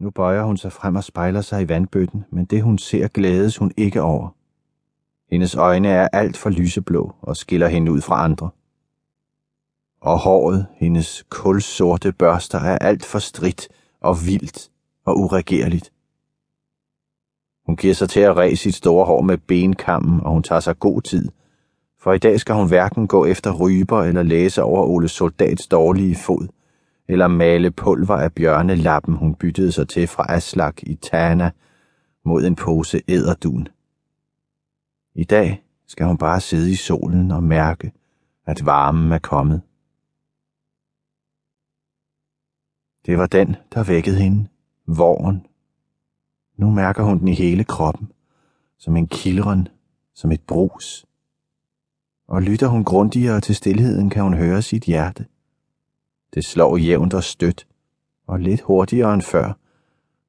Nu bøjer hun sig frem og spejler sig i vandbøtten, men det hun ser glædes hun ikke over. Hendes øjne er alt for lyseblå og skiller hende ud fra andre. Og håret, hendes kulsorte børster, er alt for stridt og vildt og uregerligt. Hun giver sig til at ræse sit store hår med benkammen, og hun tager sig god tid, for i dag skal hun hverken gå efter ryber eller læse over Ole Soldats dårlige fod, eller male pulver af bjørnelappen, hun byttede sig til fra Aslak i Tana mod en pose æderdun. I dag skal hun bare sidde i solen og mærke, at varmen er kommet. Det var den, der vækkede hende, våren. Nu mærker hun den i hele kroppen, som en kildren, som et brus. Og lytter hun grundigere til stillheden, kan hun høre sit hjerte. Det slår jævnt og stødt, og lidt hurtigere end før,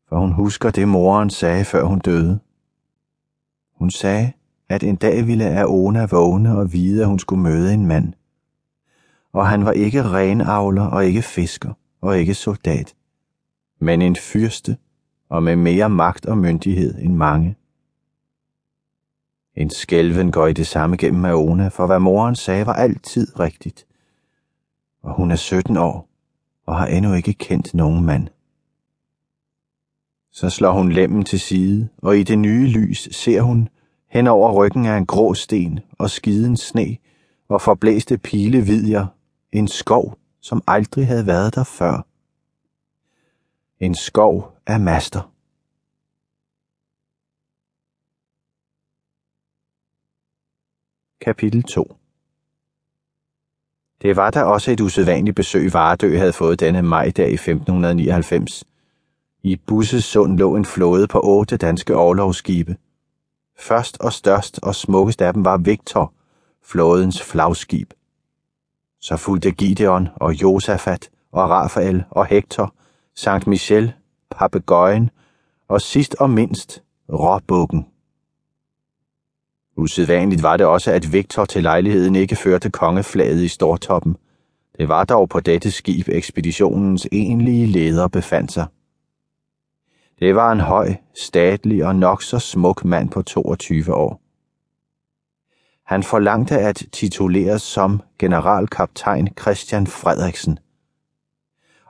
for hun husker det moren sagde, før hun døde. Hun sagde, at en dag ville Aona vågne og vide, at hun skulle møde en mand. Og han var ikke renavler og ikke fisker og ikke soldat, men en fyrste og med mere magt og myndighed end mange. En skælven går i det samme gennem Aona, for hvad moren sagde var altid rigtigt. Og hun er 17 år og har endnu ikke kendt nogen mand. Så slår hun lemmen til side, og i det nye lys ser hun, hen over ryggen af en grå sten og skiden sne og forblæste pilevidjer, en skov, som aldrig havde været der før. En skov af master. Kapitel 2 det var der også et usædvanligt besøg, Varedø havde fået denne majdag i 1599. I Busses sund lå en flåde på otte danske overlovsskibe. Først og størst og smukkest af dem var Victor, flådens flagskib. Så fulgte Gideon og Josafat og Rafael og Hector, Sankt Michel, Papegøjen og sidst og mindst Råbukken. Usædvanligt var det også, at Victor til lejligheden ikke førte kongeflaget i stortoppen. Det var dog på dette skib ekspeditionens egentlige leder befandt sig. Det var en høj, statlig og nok så smuk mand på 22 år. Han forlangte at tituleres som generalkaptajn Christian Frederiksen.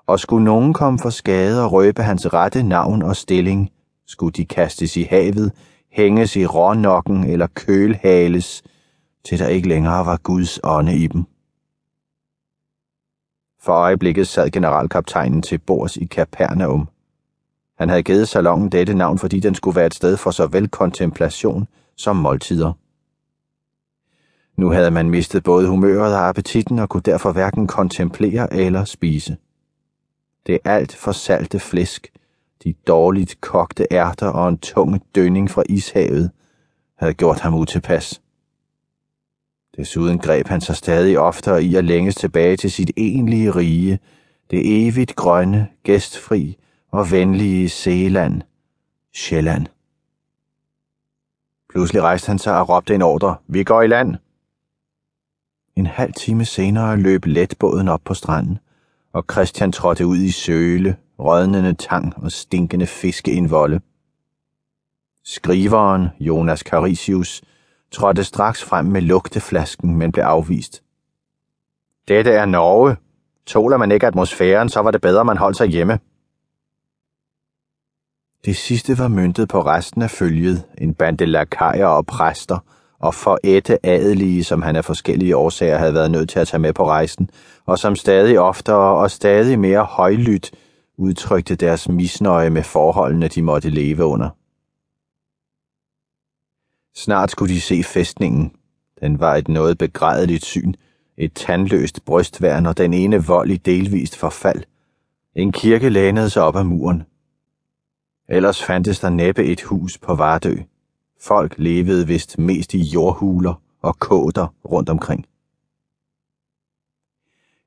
Og skulle nogen komme for skade og røbe hans rette navn og stilling, skulle de kastes i havet, hænges i rånokken eller kølhales, til der ikke længere var Guds ånde i dem. For øjeblikket sad generalkaptajnen til bords i Kapernaum. Han havde givet salongen dette navn, fordi den skulle være et sted for såvel kontemplation som måltider. Nu havde man mistet både humøret og appetitten og kunne derfor hverken kontemplere eller spise. Det alt for salte flæsk, de dårligt kogte ærter og en tung dønning fra ishavet havde gjort ham utilpas. Desuden greb han sig stadig oftere i at længes tilbage til sit egentlige rige, det evigt grønne, gæstfri og venlige Seeland, Sjælland. Pludselig rejste han sig og råbte en ordre. Vi går i land! En halv time senere løb letbåden op på stranden, og Christian trådte ud i søle, rådnende tang og stinkende fiskeindvolde. Skriveren, Jonas Carisius, trådte straks frem med lugteflasken, men blev afvist. Dette er Norge. Tåler man ikke atmosfæren, så var det bedre, man holdt sig hjemme. Det sidste var myntet på resten af følget, en bande lakajer og præster, og forætte adelige, som han af forskellige årsager havde været nødt til at tage med på rejsen, og som stadig oftere og stadig mere højlydt udtrykte deres misnøje med forholdene, de måtte leve under. Snart skulle de se fæstningen. Den var et noget begrædeligt syn, et tandløst brystværn og den ene vold i delvist forfald. En kirke lænede sig op ad muren. Ellers fandtes der næppe et hus på Vardø. Folk levede vist mest i jordhuler og kåder rundt omkring.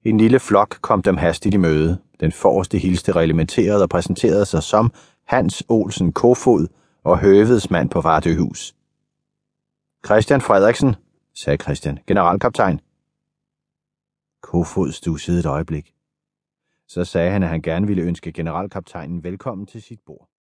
En lille flok kom dem hastigt i møde. Den forreste hilste reglementeret og præsenterede sig som Hans Olsen Kofod og høvedsmand på Vardøhus. Christian Frederiksen, sagde Christian, generalkaptajn. Kofod stussede et øjeblik. Så sagde han, at han gerne ville ønske generalkaptajnen velkommen til sit bord.